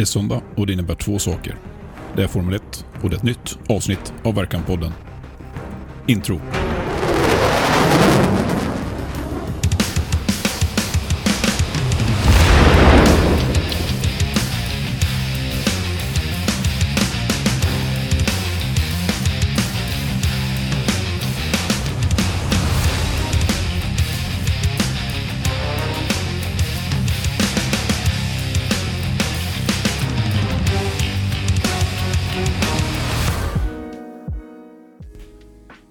Det är söndag och det innebär två saker. Det är Formel 1 och det är ett nytt avsnitt av Verkan-podden. Intro.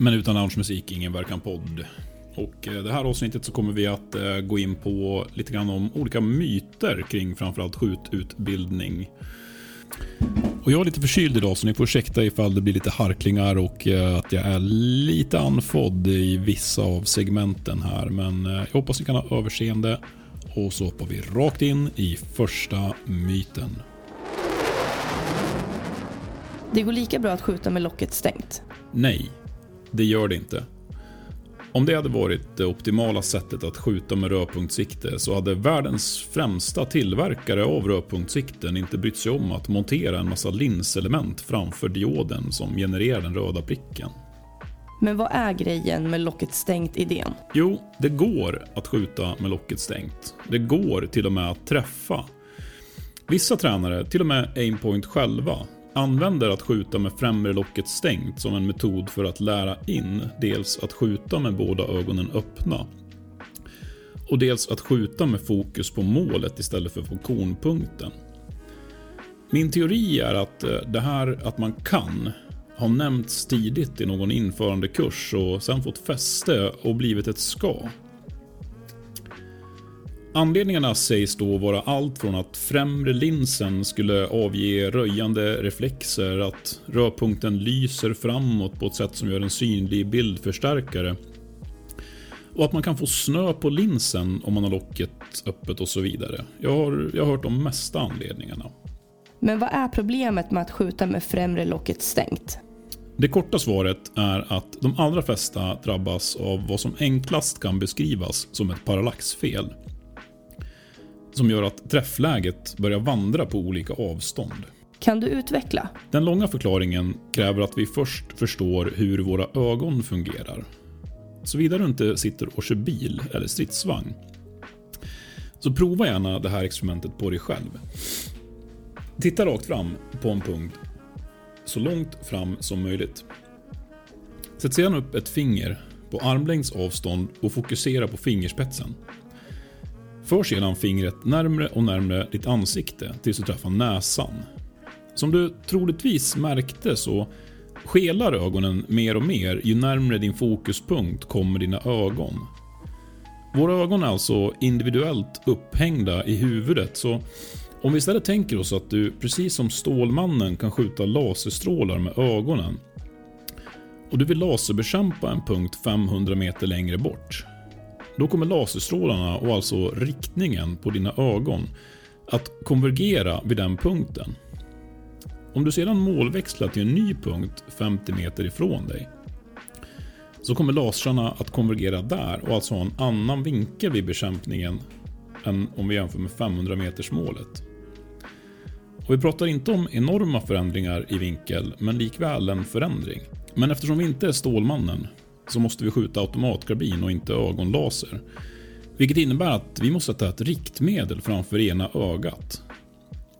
Men utan loungemusik, ingen Verkan-podd. Och eh, det här avsnittet så kommer vi att eh, gå in på lite grann om olika myter kring framförallt skjututbildning. Och jag är lite förkyld idag så ni får ursäkta ifall det blir lite harklingar och eh, att jag är lite andfådd i vissa av segmenten här. Men jag hoppas ni kan ha överseende. Och så hoppar vi rakt in i första myten. Det går lika bra att skjuta med locket stängt. Nej, det gör det inte. Om det hade varit det optimala sättet att skjuta med rödpunktssikte så hade världens främsta tillverkare av rödpunktssikten inte brytt sig om att montera en massa linselement framför dioden som genererar den röda pricken. Men vad är grejen med locket stängt-idén? Jo, det går att skjuta med locket stängt. Det går till och med att träffa. Vissa tränare, till och med Aimpoint själva, använder att skjuta med främre locket stängt som en metod för att lära in dels att skjuta med båda ögonen öppna och dels att skjuta med fokus på målet istället för på kornpunkten. Min teori är att eh, det här att man kan har nämnts tidigt i någon införandekurs och sen fått fäste och blivit ett ska. Anledningarna sägs då vara allt från att främre linsen skulle avge röjande reflexer, att rörpunkten lyser framåt på ett sätt som gör en synlig bildförstärkare och att man kan få snö på linsen om man har locket öppet och så vidare. Jag har, jag har hört de mesta anledningarna. Men vad är problemet med att skjuta med främre locket stängt? Det korta svaret är att de allra flesta drabbas av vad som enklast kan beskrivas som ett parallaxfel som gör att träffläget börjar vandra på olika avstånd. Kan du utveckla? Den långa förklaringen kräver att vi först förstår hur våra ögon fungerar. Såvida du inte sitter och kör bil eller stridsvagn. Så prova gärna det här experimentet på dig själv. Titta rakt fram på en punkt så långt fram som möjligt. Sätt sedan upp ett finger på armlängds avstånd och fokusera på fingerspetsen. För sedan fingret närmre och närmre ditt ansikte tills du träffar näsan. Som du troligtvis märkte så skelar ögonen mer och mer ju närmre din fokuspunkt kommer dina ögon. Våra ögon är alltså individuellt upphängda i huvudet så om vi istället tänker oss att du precis som Stålmannen kan skjuta laserstrålar med ögonen och du vill laserbekämpa en punkt 500 meter längre bort då kommer laserstrålarna och alltså riktningen på dina ögon att konvergera vid den punkten. Om du sedan målväxlar till en ny punkt 50 meter ifrån dig så kommer lasrarna att konvergera där och alltså ha en annan vinkel vid bekämpningen än om vi jämför med 500 meters målet. Och vi pratar inte om enorma förändringar i vinkel, men likväl en förändring. Men eftersom vi inte är Stålmannen så måste vi skjuta automatkarbin och inte ögonlaser. Vilket innebär att vi måste ta ett riktmedel framför ena ögat.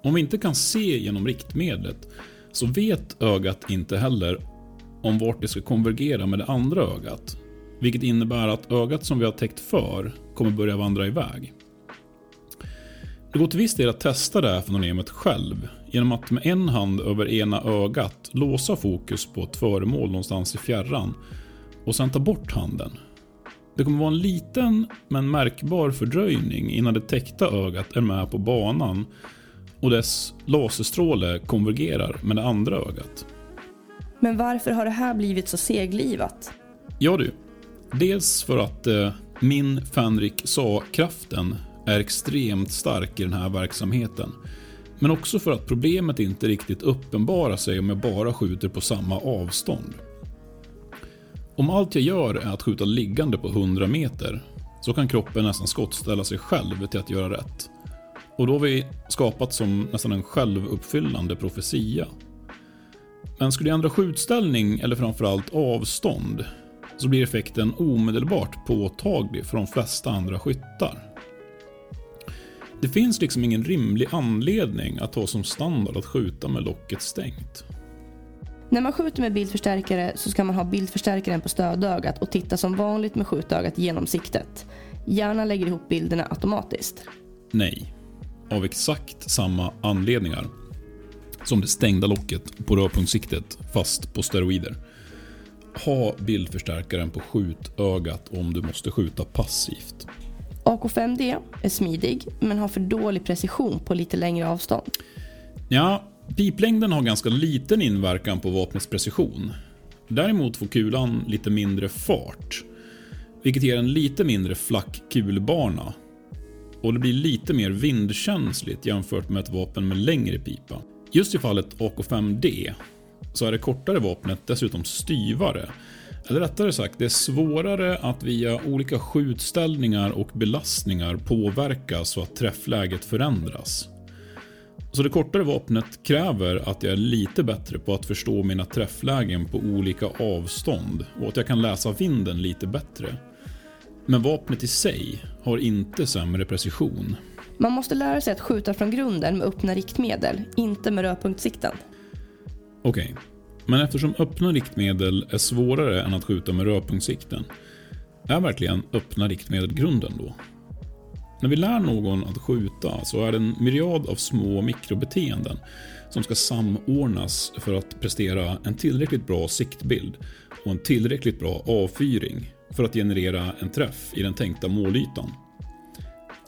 Om vi inte kan se genom riktmedlet så vet ögat inte heller om vart det ska konvergera med det andra ögat. Vilket innebär att ögat som vi har täckt för kommer börja vandra iväg. Det går till viss del att testa det här fenomenet själv genom att med en hand över ena ögat låsa fokus på ett föremål någonstans i fjärran och sen ta bort handen. Det kommer vara en liten men märkbar fördröjning innan det täckta ögat är med på banan och dess laserstråle konvergerar med det andra ögat. Men varför har det här blivit så seglivat? Ja du, dels för att eh, min Fenrik sa-kraften är extremt stark i den här verksamheten. Men också för att problemet inte riktigt uppenbarar sig om jag bara skjuter på samma avstånd. Om allt jag gör är att skjuta liggande på 100 meter så kan kroppen nästan skottställa sig själv till att göra rätt. Och då har vi skapat som nästan en självuppfyllande profetia. Men skulle jag ändra skjutställning eller framförallt avstånd så blir effekten omedelbart påtaglig för de flesta andra skyttar. Det finns liksom ingen rimlig anledning att ha som standard att skjuta med locket stängt. När man skjuter med bildförstärkare så ska man ha bildförstärkaren på stödögat och titta som vanligt med skjutögat genom siktet. Hjärnan lägger ihop bilderna automatiskt. Nej. Av exakt samma anledningar som det stängda locket på rörpunktssiktet fast på steroider. Ha bildförstärkaren på skjutögat om du måste skjuta passivt. AK5D är smidig men har för dålig precision på lite längre avstånd. Ja, piplängden har ganska liten inverkan på vapnets precision. Däremot får kulan lite mindre fart, vilket ger en lite mindre flack kulbana. Och det blir lite mer vindkänsligt jämfört med ett vapen med längre pipa. Just i fallet AK5D så är det kortare vapnet dessutom styvare. Eller rättare sagt, det är svårare att via olika skjutställningar och belastningar påverka så att träffläget förändras. Så det kortare vapnet kräver att jag är lite bättre på att förstå mina träfflägen på olika avstånd och att jag kan läsa vinden lite bättre. Men vapnet i sig har inte sämre precision. Man måste lära sig att skjuta från grunden med öppna riktmedel, inte med rödpunktssikten. Okej, okay. men eftersom öppna riktmedel är svårare än att skjuta med rödpunktssikten, är verkligen öppna riktmedel grunden då? När vi lär någon att skjuta så är det en myriad av små mikrobeteenden som ska samordnas för att prestera en tillräckligt bra siktbild och en tillräckligt bra avfyring för att generera en träff i den tänkta målytan.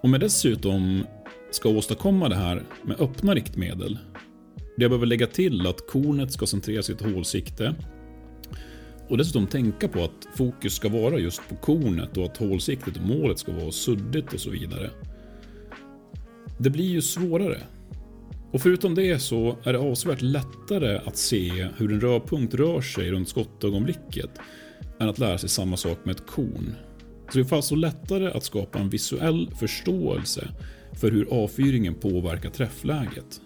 Om jag dessutom ska åstadkomma det här med öppna riktmedel, det jag behöver lägga till att kornet ska centrera sitt hålsikte och dessutom tänka på att fokus ska vara just på kornet och att hålsiktet och målet ska vara suddigt och så vidare. Det blir ju svårare. Och förutom det så är det avsevärt lättare att se hur en rörpunkt rör sig runt skottögonblicket än att lära sig samma sak med ett korn. Så det är alltså lättare att skapa en visuell förståelse för hur avfyringen påverkar träffläget.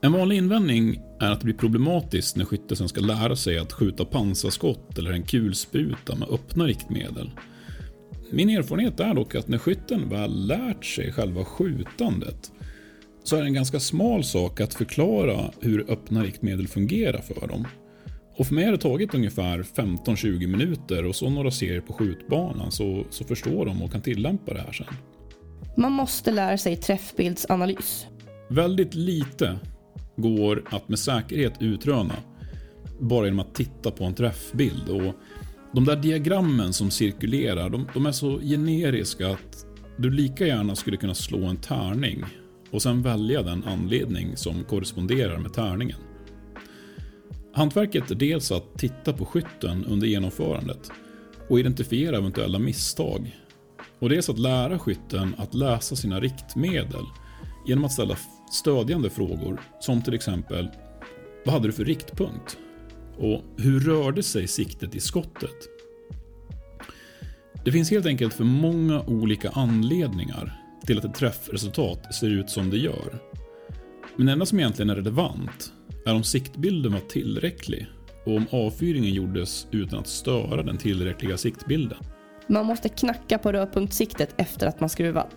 En vanlig invändning är att det blir problematiskt när skytten ska lära sig att skjuta pansarskott eller en kulspruta med öppna riktmedel. Min erfarenhet är dock att när skytten väl lärt sig själva skjutandet så är det en ganska smal sak att förklara hur öppna riktmedel fungerar för dem. Och för mig har det tagit ungefär 15-20 minuter och så några serier på skjutbanan så, så förstår de och kan tillämpa det här sen. Man måste lära sig träffbildsanalys. Väldigt lite går att med säkerhet utröna bara genom att titta på en träffbild. Och de där diagrammen som cirkulerar, de, de är så generiska att du lika gärna skulle kunna slå en tärning och sen välja den anledning som korresponderar med tärningen. Hantverket är dels att titta på skytten under genomförandet och identifiera eventuella misstag. Och dels att lära skytten att läsa sina riktmedel genom att ställa stödjande frågor som till exempel Vad hade du för riktpunkt? Och hur rörde sig siktet i skottet? Det finns helt enkelt för många olika anledningar till att ett träffresultat ser ut som det gör. Men det enda som egentligen är relevant är om siktbilden var tillräcklig och om avfyringen gjordes utan att störa den tillräckliga siktbilden. Man måste knacka på rörpunktssiktet efter att man skruvat.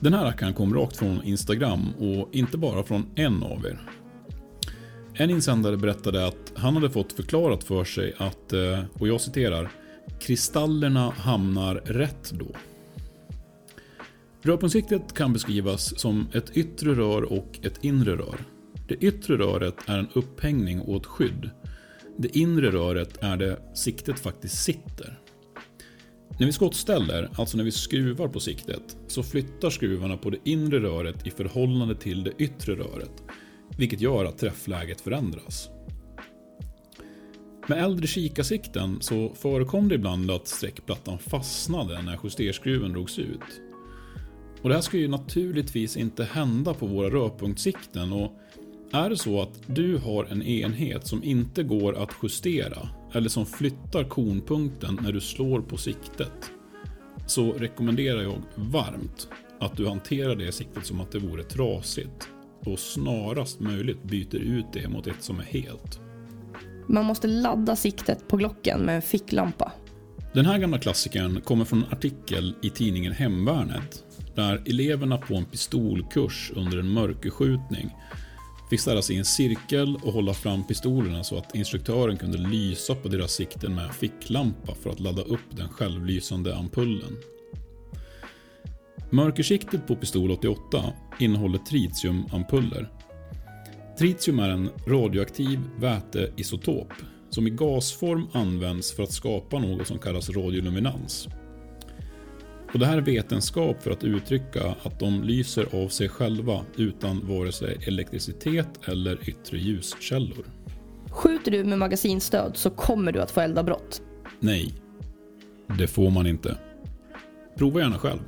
Den här rackaren kom rakt från Instagram och inte bara från en av er. En insändare berättade att han hade fått förklarat för sig att, eh, och jag citerar, “Kristallerna hamnar rätt då”. Rörpunktssiktet kan beskrivas som ett yttre rör och ett inre rör. Det yttre röret är en upphängning och ett skydd. Det inre röret är där siktet faktiskt sitter. När vi skottställer, alltså när vi skruvar på siktet, så flyttar skruvarna på det inre röret i förhållande till det yttre röret, vilket gör att träffläget förändras. Med äldre kikarsikten så förekom det ibland att sträckplattan fastnade när justerskruven drogs ut. Och det här ska ju naturligtvis inte hända på våra rörpunktssikten och är det så att du har en enhet som inte går att justera eller som flyttar konpunkten när du slår på siktet så rekommenderar jag varmt att du hanterar det siktet som att det vore trasigt och snarast möjligt byter ut det mot ett som är helt. Man måste ladda siktet på Glocken med en ficklampa. Den här gamla klassikern kommer från en artikel i tidningen Hemvärnet där eleverna på en pistolkurs under en mörkerskjutning fick ställa sig i en cirkel och hålla fram pistolerna så att instruktören kunde lysa på deras sikten med ficklampa för att ladda upp den självlysande ampullen. Mörkersiktet på pistol 88 innehåller tritiumampuller. Tritium är en radioaktiv väteisotop som i gasform används för att skapa något som kallas radioluminans. Och det här är vetenskap för att uttrycka att de lyser av sig själva utan vare sig elektricitet eller yttre ljuskällor. Skjuter du med magasinstöd så kommer du att få eldavbrott. Nej, det får man inte. Prova gärna själv.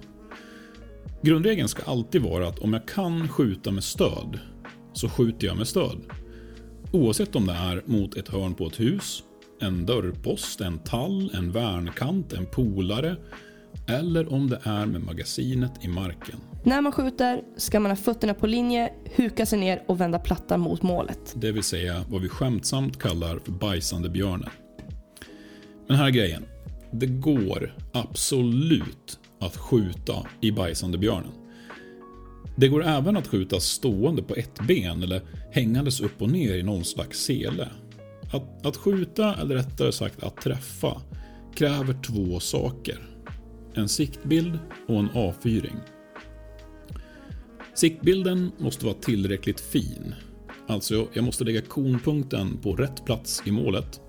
Grundregeln ska alltid vara att om jag kan skjuta med stöd, så skjuter jag med stöd. Oavsett om det är mot ett hörn på ett hus, en dörrpost, en tall, en värnkant, en polare eller om det är med magasinet i marken. När man skjuter ska man ha fötterna på linje, huka sig ner och vända plattan mot målet. Det vill säga vad vi skämtsamt kallar för bajsande björnen. Men här är grejen. Det går absolut att skjuta i bajsande björnen. Det går även att skjuta stående på ett ben eller hängandes upp och ner i någon slags sele. Att, att skjuta, eller rättare sagt att träffa, kräver två saker. En siktbild och en avfyring. Siktbilden måste vara tillräckligt fin. Alltså, jag måste lägga konpunkten på rätt plats i målet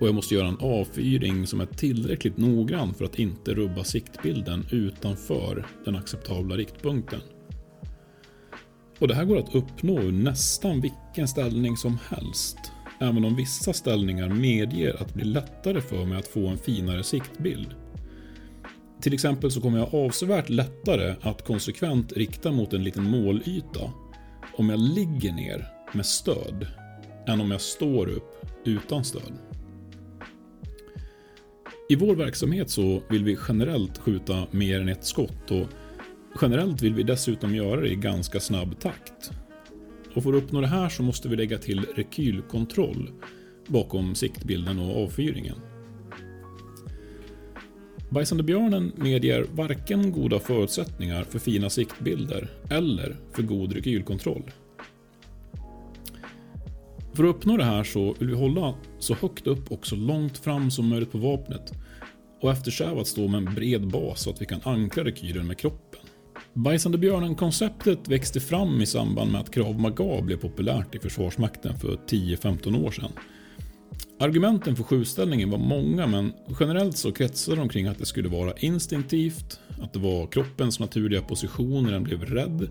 och jag måste göra en avfyring som är tillräckligt noggrann för att inte rubba siktbilden utanför den acceptabla riktpunkten. Och Det här går att uppnå ur nästan vilken ställning som helst. Även om vissa ställningar medger att det blir lättare för mig att få en finare siktbild. Till exempel så kommer jag avsevärt lättare att konsekvent rikta mot en liten målyta om jag ligger ner med stöd än om jag står upp utan stöd. I vår verksamhet så vill vi generellt skjuta mer än ett skott och generellt vill vi dessutom göra det i ganska snabb takt. Och för att uppnå det här så måste vi lägga till rekylkontroll bakom siktbilden och avfyringen. Bajsande björnen medger varken goda förutsättningar för fina siktbilder eller för god rekylkontroll. För att uppnå det här så vill vi hålla så högt upp och så långt fram som möjligt på vapnet och eftersträva att stå med en bred bas så att vi kan ankra rekylen med kroppen. Bajsande björnen-konceptet växte fram i samband med att Krav Maga blev populärt i Försvarsmakten för 10-15 år sedan. Argumenten för skjutställningen var många men generellt så kretsade de kring att det skulle vara instinktivt, att det var kroppens naturliga position när den blev rädd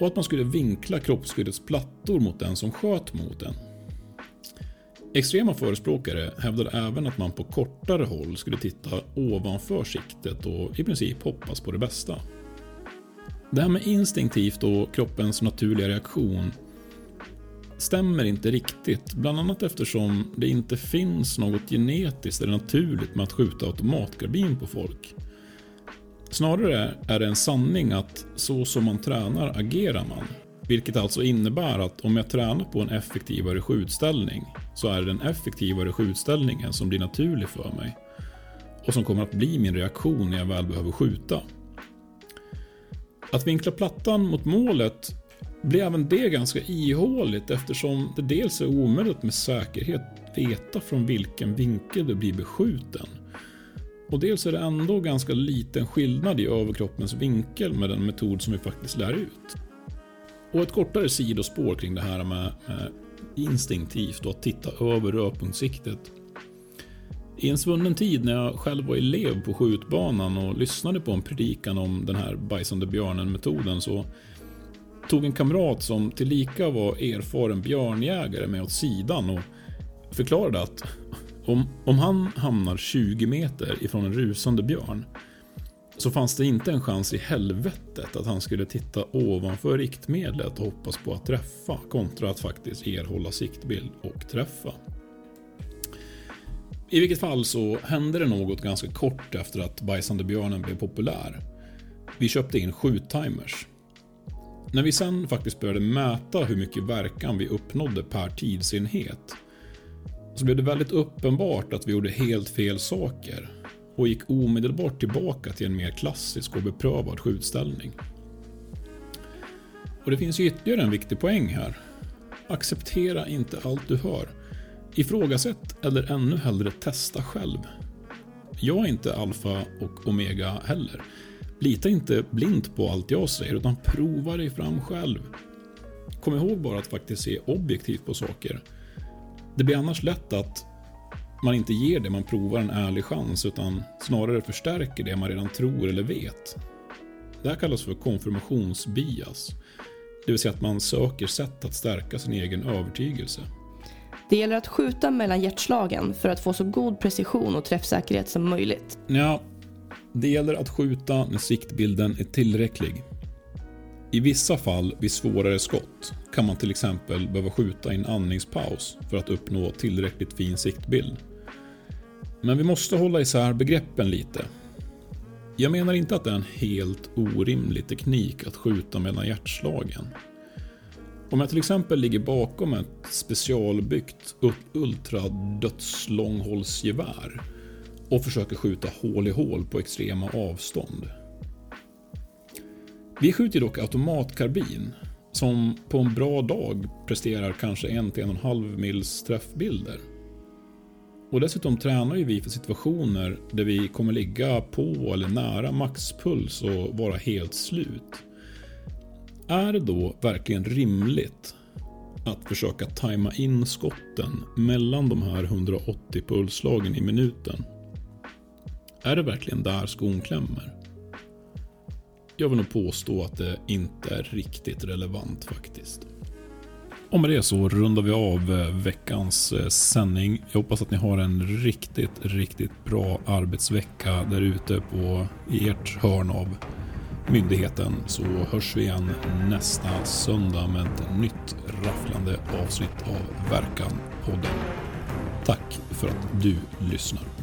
och att man skulle vinkla kroppsskyddets plattor mot den som sköt mot den. Extrema förespråkare hävdade även att man på kortare håll skulle titta ovanför siktet och i princip hoppas på det bästa. Det här med instinktivt och kroppens naturliga reaktion stämmer inte riktigt, bland annat eftersom det inte finns något genetiskt eller naturligt med att skjuta automatkarbin på folk. Snarare är det en sanning att så som man tränar agerar man. Vilket alltså innebär att om jag tränar på en effektivare skjutställning så är det den effektivare skjutställningen som blir naturlig för mig. Och som kommer att bli min reaktion när jag väl behöver skjuta. Att vinkla plattan mot målet blir även det ganska ihåligt eftersom det dels är omöjligt med säkerhet veta från vilken vinkel du blir beskjuten. Och dels är det ändå ganska liten skillnad i överkroppens vinkel med den metod som vi faktiskt lär ut. Och ett kortare sidospår kring det här med, med instinktivt och att titta över rörpunktssiktet. I en svunnen tid när jag själv var elev på skjutbanan och lyssnade på en predikan om den här bajsande björnen-metoden så tog en kamrat som tillika var erfaren björnjägare med åt sidan och förklarade att om, om han hamnar 20 meter ifrån en rusande björn så fanns det inte en chans i helvetet att han skulle titta ovanför riktmedlet och hoppas på att träffa kontra att faktiskt erhålla siktbild och träffa. I vilket fall så hände det något ganska kort efter att Bajsande björnen blev populär. Vi köpte in skjuttimers. När vi sen faktiskt började mäta hur mycket verkan vi uppnådde per tidsenhet så blev det väldigt uppenbart att vi gjorde helt fel saker och gick omedelbart tillbaka till en mer klassisk och beprövad skjutställning. Och det finns ju ytterligare en viktig poäng här. Acceptera inte allt du hör. Ifrågasätt eller ännu hellre testa själv. Jag är inte alfa och omega heller. Lita inte blint på allt jag säger utan prova dig fram själv. Kom ihåg bara att faktiskt se objektivt på saker. Det blir annars lätt att man inte ger det man provar en ärlig chans utan snarare förstärker det man redan tror eller vet. Det här kallas för konfirmationsbias. Det vill säga att man söker sätt att stärka sin egen övertygelse. Det gäller att skjuta mellan hjärtslagen för att få så god precision och träffsäkerhet som möjligt. Ja, det gäller att skjuta när siktbilden är tillräcklig. I vissa fall vid svårare skott kan man till exempel behöva skjuta i en andningspaus för att uppnå tillräckligt fin siktbild. Men vi måste hålla isär begreppen lite. Jag menar inte att det är en helt orimlig teknik att skjuta mellan hjärtslagen. Om jag till exempel ligger bakom ett specialbyggt ultradödslånghållsgevär och försöker skjuta hål i hål på extrema avstånd. Vi skjuter dock automatkarbin som på en bra dag presterar kanske 1-1,5 mils träffbilder. Och dessutom tränar ju vi för situationer där vi kommer ligga på eller nära maxpuls och vara helt slut. Är det då verkligen rimligt att försöka tajma in skotten mellan de här 180 pulsslagen i minuten? Är det verkligen där skon klämmer? Jag vill nog påstå att det inte är riktigt relevant faktiskt. Och med det så rundar vi av eh, veckans eh, sändning. Jag hoppas att ni har en riktigt, riktigt bra arbetsvecka där ute på ert hörn av myndigheten så hörs vi igen nästa söndag med ett nytt rafflande avsnitt av Verkan-podden. Tack för att du lyssnar.